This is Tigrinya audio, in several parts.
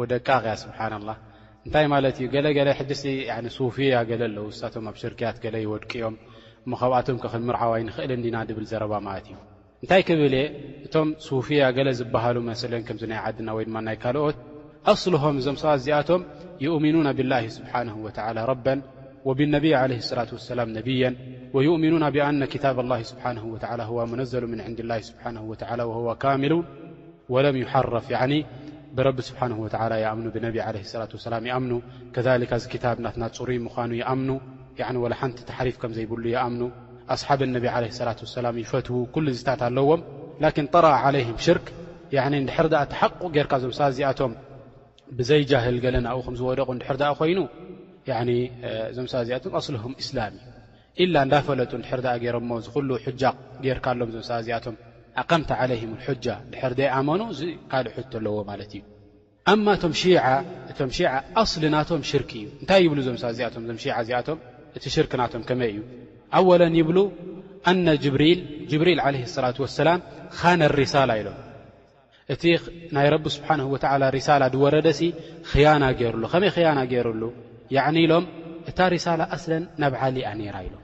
ወደቃቅ እያ ስብሓንላህ እንታይ ማለት እዩ ገለ ገለ ሕጂሲ ሱፍያ ገለ ኣለዉ ንሳቶም ኣብ ሽርክያት ገለ ይወድቁ እዮም እሞ ካብኣቶም ከ ክንምርዓው ኣይንክእልን ዲና ድብል ዘረባ ማለት እዩ እንታይ ክብል እየ እቶም ሱፍያ ገለ ዝብሃሉ መሰለን ከምዚ ናይ ዓድና ወይ ድማ ናይ ካልኦት ኣስልሆም እዞም ሰባት እዚኣቶም ዩእሚኑና ብላሂ ስብሓነሁ ወተዓላ ረበን ወብነቢይ ዓለይሂ ሰላቱ ወሰላም ነቢየን ወዩእሚኑና ብኣነ ክታበላሂ ስብሓነሁ ወተዓላ ሁዋ ሙነዘሉ ምን ዕንዲላሂ ስብሓነሁ ወተዓላ ወሁዋ ካሚሉን ወለም ዩሓረፍ ያዕኒ ብረቢ ስብሓነሁ ወተዓላ ይኣምኑ ብነቢ ዓለይሂ ሰላቱ ወሰላም ይኣምኑ ከዛሊካ እዚ ክታብ ናትና ፅሩይ ምዃኑ ይኣምኑ ያዕኒ ወላ ሓንቲ ታሕሪፍ ከም ዘይብሉ ይኣምኑ ኣስሓብ ነቢ ዓለይሂ ሰላቱ ወሰላም ይፈትዉ ኩሉ እዚታት ኣለዎም ላኪን ጠረኣ ዓለይሂም ሽርክ ያዕኒ እንድሕር ደኣ ተሓቁቕ ጌርካ እዞም ሰባት እዚኣቶም ብዘይ ጃህል ገለ ናብኡ ከም ዝወደቑ እንድሕር ደኣ ኮይኑ ያዕኒ እዞም ሰባት እዚኣቶም ኣስልሁም ኢስላም እዩ ኢላ እንዳፈለጡ እንድሕር ደኣ ጌሮሞ እዚ ኩሉ ሑጃቕ ጌርካሎም እዞም ሰባት እዚኣቶም ኣቀምተ ዓለይሂም ኣልሑጃ እንድሕር ደይኣመኑ እዚ ካልእ ሕቶ ኣለዎ ማለት እዩ። ኣማ እቶም ሺዓ እቶም ሺዓ ኣስሊ ናቶም ሽርኪ እዩ እንታይ ይብሉ እዞም ሰባት እዚኣቶም እዞም ሺዓ እዚኣቶም እቲ ሽርኪ ናቶም ከመይ እዩ ኣወለን ይብሉ ኣነ ጅብሪል ጅብሪል ዓለይሂ ሰላቱ ወሰላም ኻነ ሪሳላ ኢሎም እቲ ናይ ረቢ ስብሓነሁ ወተዓላ ሪሳላ ድወረደሲ ኽያና ገይሩሉ ከመይ ኽያና ገይሩሉ ያዕኒ ኢሎም እታ ሪሳላ ኣስለን ናብ ዓሊ እያ ነይራ ኢሎም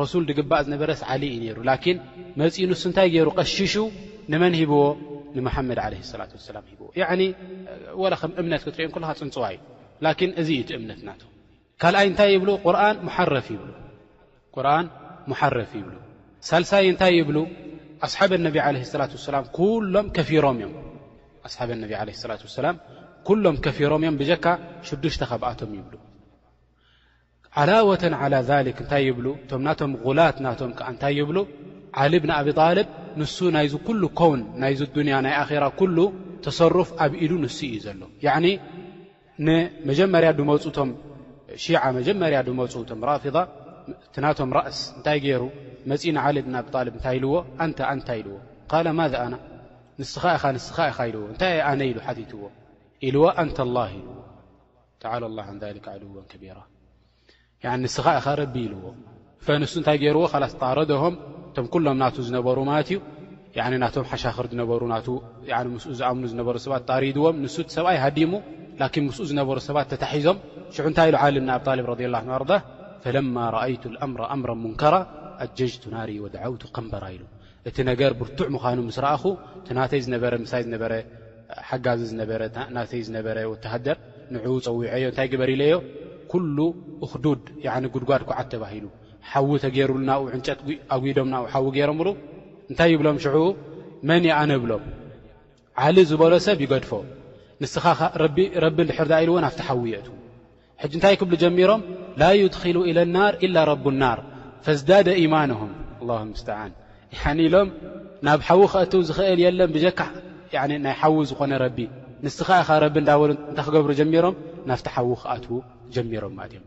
ረሱል ድግባእ ዝነበረስ ዓሊ እዩ ነይሩ ላኪን መፂኡ ንሱ እንታይ ገይሩ ቀሺሹ ንመን ሂብዎ ንመሓመድ ዓለይሂ ሰላት ወሰላም ሂብዎ ያዕኒ ወላ ከም እምነት ክትሪኦ እንከለኻ ፅንፅዋ እዩ ላኪን እዚ እዩ እቲ እምነት ናቱ ካልኣይ እንታይ ይብሉ ቁርን ሙሓረፍ ይብሉ ቁርን ሙሓረፍ ይብሉ ሳልሳይ እንታይ ይብሉ ኣስሓብ ነቢ ዓለ ስላት ወሰላም ኩሎም ከፊሮም እዮም ኣስሓብ ነቢ ዓለ ስላት ወሰላም ኩሎም ከፊሮም እዮም ብጀካ ሽዱሽተ ካብኣቶም ይብሉ ዓላወተን ዓላ ዛሊክ እንታይ ይብሉ እቶም ናቶም ጉላት ናቶም ከዓ እንታይ ይብሉ ዓሊ ብን ኣብ ጣልብ ንሱ ናይዚ ኩሉ ኮውን ናይዚ ዱንያ ናይ ኣኼራ ኩሉ ተሰሩፍ ኣብ ኢዱ ንሱ እዩ ዘሎ ን መጀመርያ ድመጹ ቶም ሺዓ መጀመርያ ድመጹ ቶም ራፊዳ እቲ ናቶም ራእስ እንታይ ጌሩ መጺኡ ን ዓሊ ብን ኣቢ ጣልብ እንታይ ኢልዎ ኣንተ ኣንታ ኢልዎ ቃለ ማዘ ኣና ንስኻ ኢኻ ንስኻ ኢኻ ኢልዎ እንታይ እየ ኣነ ኢሉ ሓቲትዎ ኢልዎ ኣንተ ኣላህ ኢልዎ ተዓላ ኣላህ ዓን ዛሊከ ዓሉወን ከቢራ። ያኒ ንስኻ ኢኻ ረቢ ኢልዎ ፈንሱ እንታይ ገይርዎ ካላስ ጣረደሆም እቶም ኩሎም ናቱ ዝነበሩ ማለት እዩ ያኒ ናቶም ሓሻኽር ዝነበሩ ናቱ ያኒ ምስኡ ዝኣምኑ ዝነበሩ ሰባት ጣሪድዎም ንሱ እቲ ሰብኣይ ሃዲሙ ላኪን ምስኡ ዝነበሩ ሰባት ተታሒዞም ሽዑ እንታይ ኢሉ ዓሊ ብን ኣብ ጣሊብ ረዲ ላ ኣርዳ ፈለማ ረኣይቱ ልኣምረ ኣምረ ሙንከራ ኣጀጅቱ ናሪ ወደዓውቱ ቀምበራ ኢሉ እቲ ነገር ብርቱዕ ምዃኑ ምስ ረኣኹ፣ እቲ ናተይ ዝነበረ ምሳይ ዝነበረ ሓጋዚ ዝነበረ ናተይ ዝነበረ ወተሃደር ንዕኡ ጸዊዐዮ እንታይ ግበር ኢለዮ ኩሉ ኡኽዱድ ያዕኒ ጉድጓድ ኩዓት ተባሂሉ ሓዊ ተጌሩሉ ናብኡ ዕንጨት ኣጒዶም ናብኡ ሓዊ ጌሮምሉ እንታይ ይብሎም ሽዑ መን እየ ኣነ እብሎም ዓሊ ዝበሎ ሰብ ይገድፎ ንስኻ ከ ረቢ ረቢ እንድሕር ደኣ ኢልዎ ናብቲ ሓዊ የእትዉ ሕጂ እንታይ ክብሉ ጀሚሮም ላ ዩድኪሉ ኢለ ናር ኢላ ረቡ ናር ፈዝዳደ ኢማንሁም ኣላሁ ምስተዓን ያኒ ኢሎም ናብ ሓዊ ከእትው ዝኽእል የለን ብጀካ ያኒ ናይ ሓዊ ዝኾነ ረቢ ንስኻ ኢኻ ረቢ እንዳበሉ እንታይ ክገብሩ ጀሚሮም ናብቲ ሓዊ ክኣትዉ ጀሚሮም ማለት እዮም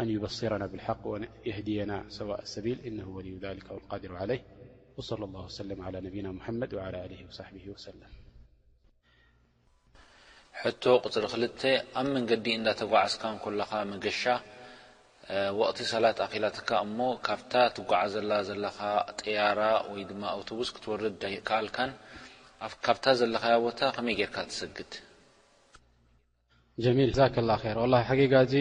ኣን ዩበሲረና ብልሓቅ ወን የህድየና ሰዋእ ኣሰቢል እነሁ ወልዩ ዛሊከ ወልቃዲሩ ዓለይህ ወሰለ ላሁ ወሰለም ዓላ ነቢና ሙሓመድ ወዓላ ኣሊሂ ወሳሕቢሂ ወሰለም። ሕቶ ቁጽሪ ክልተ፣ ኣብ መንገዲ እንዳ ተጓዓዝካ እንኮለኻ መገሻ ወቅቲ ሰላት ኣኺላትካ እሞ ካብታ ትጓዓዘላ ዘለኻ ጠያራ ወይ ድማ ኣውቶቡስ ክትወርድ ኣይከኣልካን ኣብ ካብታ ዘለኻያ ቦታ ከመይ ጌርካ ትሰግድ? ጀሚል ዛከላ ኸይር ወላሂ ሓቂቃ እዚ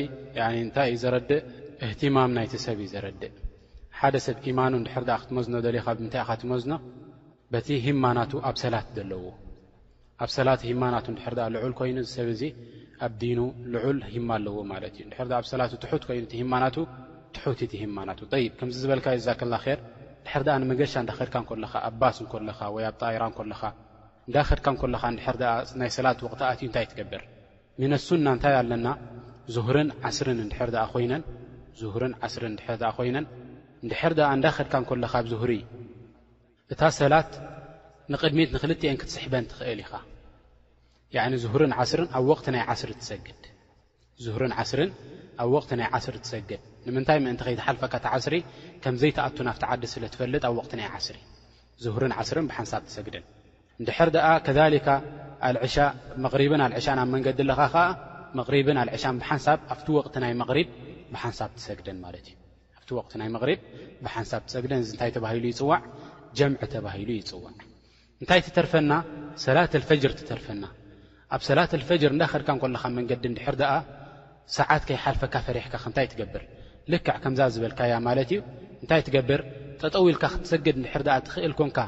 እንታይ እዩ ዘረድእ እህትማም ናይቲ ሰብ እዩ ዘረድእ ሓደ ሰብ ኢማኑ እንድሕር ደኣ ክትመዝኖ ደሊኻ ብምንታይ ኢኻ ትመዝኖ በቲ ሂማ ናቱ ኣብ ሰላት ዘለዎ ኣብ ሰላት ሂማ ናቱ እንድሕር ደኣ ልዑል ኮይኑ እዚ ሰብ እዚ ኣብ ዲኑ ልዑል ሂማ ኣለዎ ማለት እዩ እንድሕር ደኣ ኣብ ሰላቱ ትሑት ኮይኑ እቲ ሂማ ናቱ ትሑት እቲ ሂማ ናቱ ጠይብ ከምዚ ዝበልካ ዩ ዛከላ ኸይር እንድሕር ደኣ ንመገሻ እንዳ ኸድካ እንከለኻ ኣብ ባስ እንከለኻ ወይ ኣብ ጣይራ እንከለኻ እንዳ ከድካ እንኮለኻ እንድሕር ድኣ ናይ ሰላት ወቕቲ ኣትዩ እንታይ ትገብር? ሚነ ሱና እንታይ ኣለና ዙህርን ዓስርን እንድሕር ድኣ ኮይነን ዙህርን ዓስርን እንድሕር ድኣ ኮይነን እንድሕር ድኣ እንዳ ከድካ እንኮለኻ ኣብ ዙህሪ እታ ሰላት ንቕድሚት ንኽልቲኤን ክትስሕበን ትኽእል ኢኻ ያዕኒ ዙህርን ዓስርን ኣብ ወቕቲ ናይ ዓስሪ ትሰግድ። ዙህርን ዓስርን ኣብ ወቕቲ ናይ ዓስር ትሰግድ ንምንታይ ምእንቲ ከይትሓልፈካ እታ ዓስሪ ከም ዘይትኣቱ ናብቲ ዓዲ ስለ ትፈልጥ ኣብ ወቕቲ ናይ ዓስሪ ዙህርን ዓስርን ብሓንሳብ ትሰግደን እንድሕር ደኣ ከዛሊካ ኣልዕሻእ መቕሪብን ኣልዕሻእን ኣብ መንገዲ ኣለኻ ከኣ መቕሪብን ኣልዕሻእን ብሓንሳብ ኣብቲ ወቕቲ ናይ መቕሪብ ብሓንሳብ ትሰግደን ማለት እዩ ኣብቲ ወቕቲ ናይ መቕሪብ ብሓንሳብ ትሰግደን እዚ እንታይ ተባሂሉ ይጽዋዕ ጀምዕ ተባሂሉ ይጽዋዕ እንታይ ትተርፈና ሰላት ኣልፈጅር ትተርፈና ኣብ ሰላት ኣልፈጅር እንዳኸድካ እንከለኻ መንገዲ እንድሕር ደኣ ሰዓት ከይሓልፈካ ፈሪሕካ ከ እንታይ ትገብር ልክዕ ከምዛ ዝበልካያ ማለት እዩ እንታይ ትገብር ጠጠው ኢልካ ክትሰግድ እንድሕር ደኣ ትኽእል ኮንካ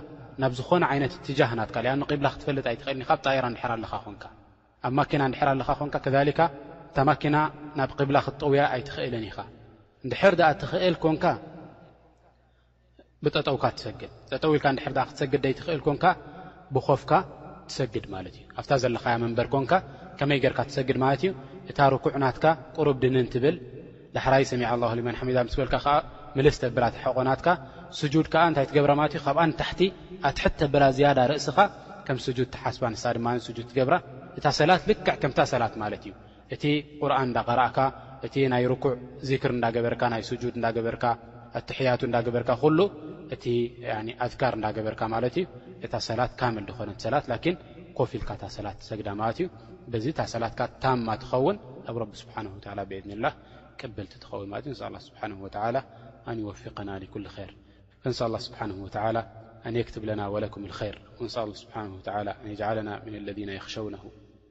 ናብ ዝኾነ ዓይነት እትጃህ ናትካ ሊኣኑ ቂብላ ክትፈልጥ ኣይትኽእልን ኢኻ ኣብ ጣኢራ እንድሕር ኣለኻ ኮንካ ኣብ ማኪና እንድሕር ኣለኻ ኮንካ ከዛሊካ እታ ማኪና ናብ ቂብላ ክትጠውያ ኣይትኽእልን ኢኻ እንድሕር ደኣ ትኽእል ኮንካ ብጠጠውካ ትሰግድ ጠጠው ኢልካ እንድሕር ድኣ ክትሰግድ ደይትኽእል ኮንካ ብኾፍካ ትሰግድ ማለት እዩ ኣብታ ዘለኻያ መንበር ኮንካ ከመይ ገርካ ትሰግድ ማለት እዩ እታ ርኩዕ ናትካ ቁሩብ ድንን ትብል ዳሕራይ ሰሚዐ ኣላሁ ሊመን ሓሚዳ ምስ በልካ ከኣ ምልስ ተብላ እታ ሕቖ ናትካ ስጁድ ከኣ እንታይ ትገብራ ማለት እዩ ካብኣ ንታሕቲ ኣትሕት ተብላ ዝያዳ ርእስኻ ከም ስጁድ ትሓስባ ንሳ ድማ ስጁድ ትገብራ እታ ሰላት ልክዕ ከምታ ሰላት ማለት እዩ እቲ ቁርኣን እንዳቀራእካ እቲ ናይ ርኩዕ ዚክር እንዳገበርካ ናይ ስጁድ እንዳገበርካ ኣትሕያቱ እንዳገበርካ ኩሉ እቲ ያኒ ኣዝካር እንዳገበርካ ማለት እዩ እታ ሰላት ካምል ዝኾነት ሰላት ላኪን ኮፍ ኢልካ እታ ሰላት ትሰግዳ ማለት እዩ በዚ እታ ሰላትካ ታማ ትኸውን ኣብ ረቢ ስብሓነሁ ወተዓላ ብኢዝኒላህ ቅብልቲ ትኸውን ማለት እዩ ነስኣል ኣላህ ስብሓነሁ ወተዓላ ኣን ይወፊቀና ሊኩሊ ኸይር ፈንስኣል ኣላህ ስብሓነሁ ወተዓላ ኣን የክትብ ለና ወለኩም ልኸይር ወንስኣል ኣላህ ስብሓነሁ ወተዓላ ኣን የጅዓለና ሚነ ለዚነ የኽሸውነሁ